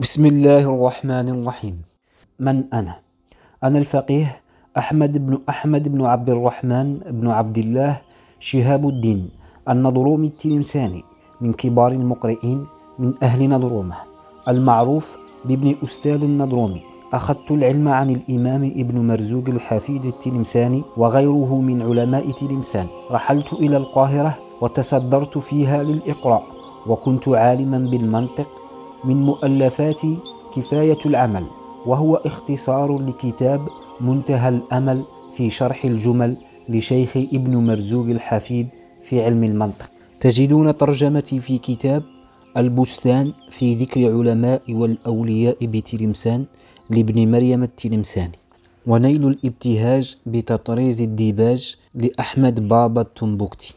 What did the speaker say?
بسم الله الرحمن الرحيم من أنا؟ أنا الفقيه أحمد بن أحمد بن عبد الرحمن بن عبد الله شهاب الدين النضرومي التلمساني من كبار المقرئين من أهل نضرومة المعروف بابن أستاذ النضرومي أخذت العلم عن الإمام ابن مرزوق الحفيد التلمساني وغيره من علماء تلمسان رحلت إلى القاهرة وتصدرت فيها للإقراء وكنت عالما بالمنطق من مؤلفات كفاية العمل وهو اختصار لكتاب منتهى الأمل في شرح الجمل لشيخ ابن مرزوق الحفيد في علم المنطق. تجدون ترجمتي في كتاب البستان في ذكر علماء والأولياء بتلمسان لابن مريم التلمساني. ونيل الابتهاج بتطريز الديباج لأحمد بابا التنبكتي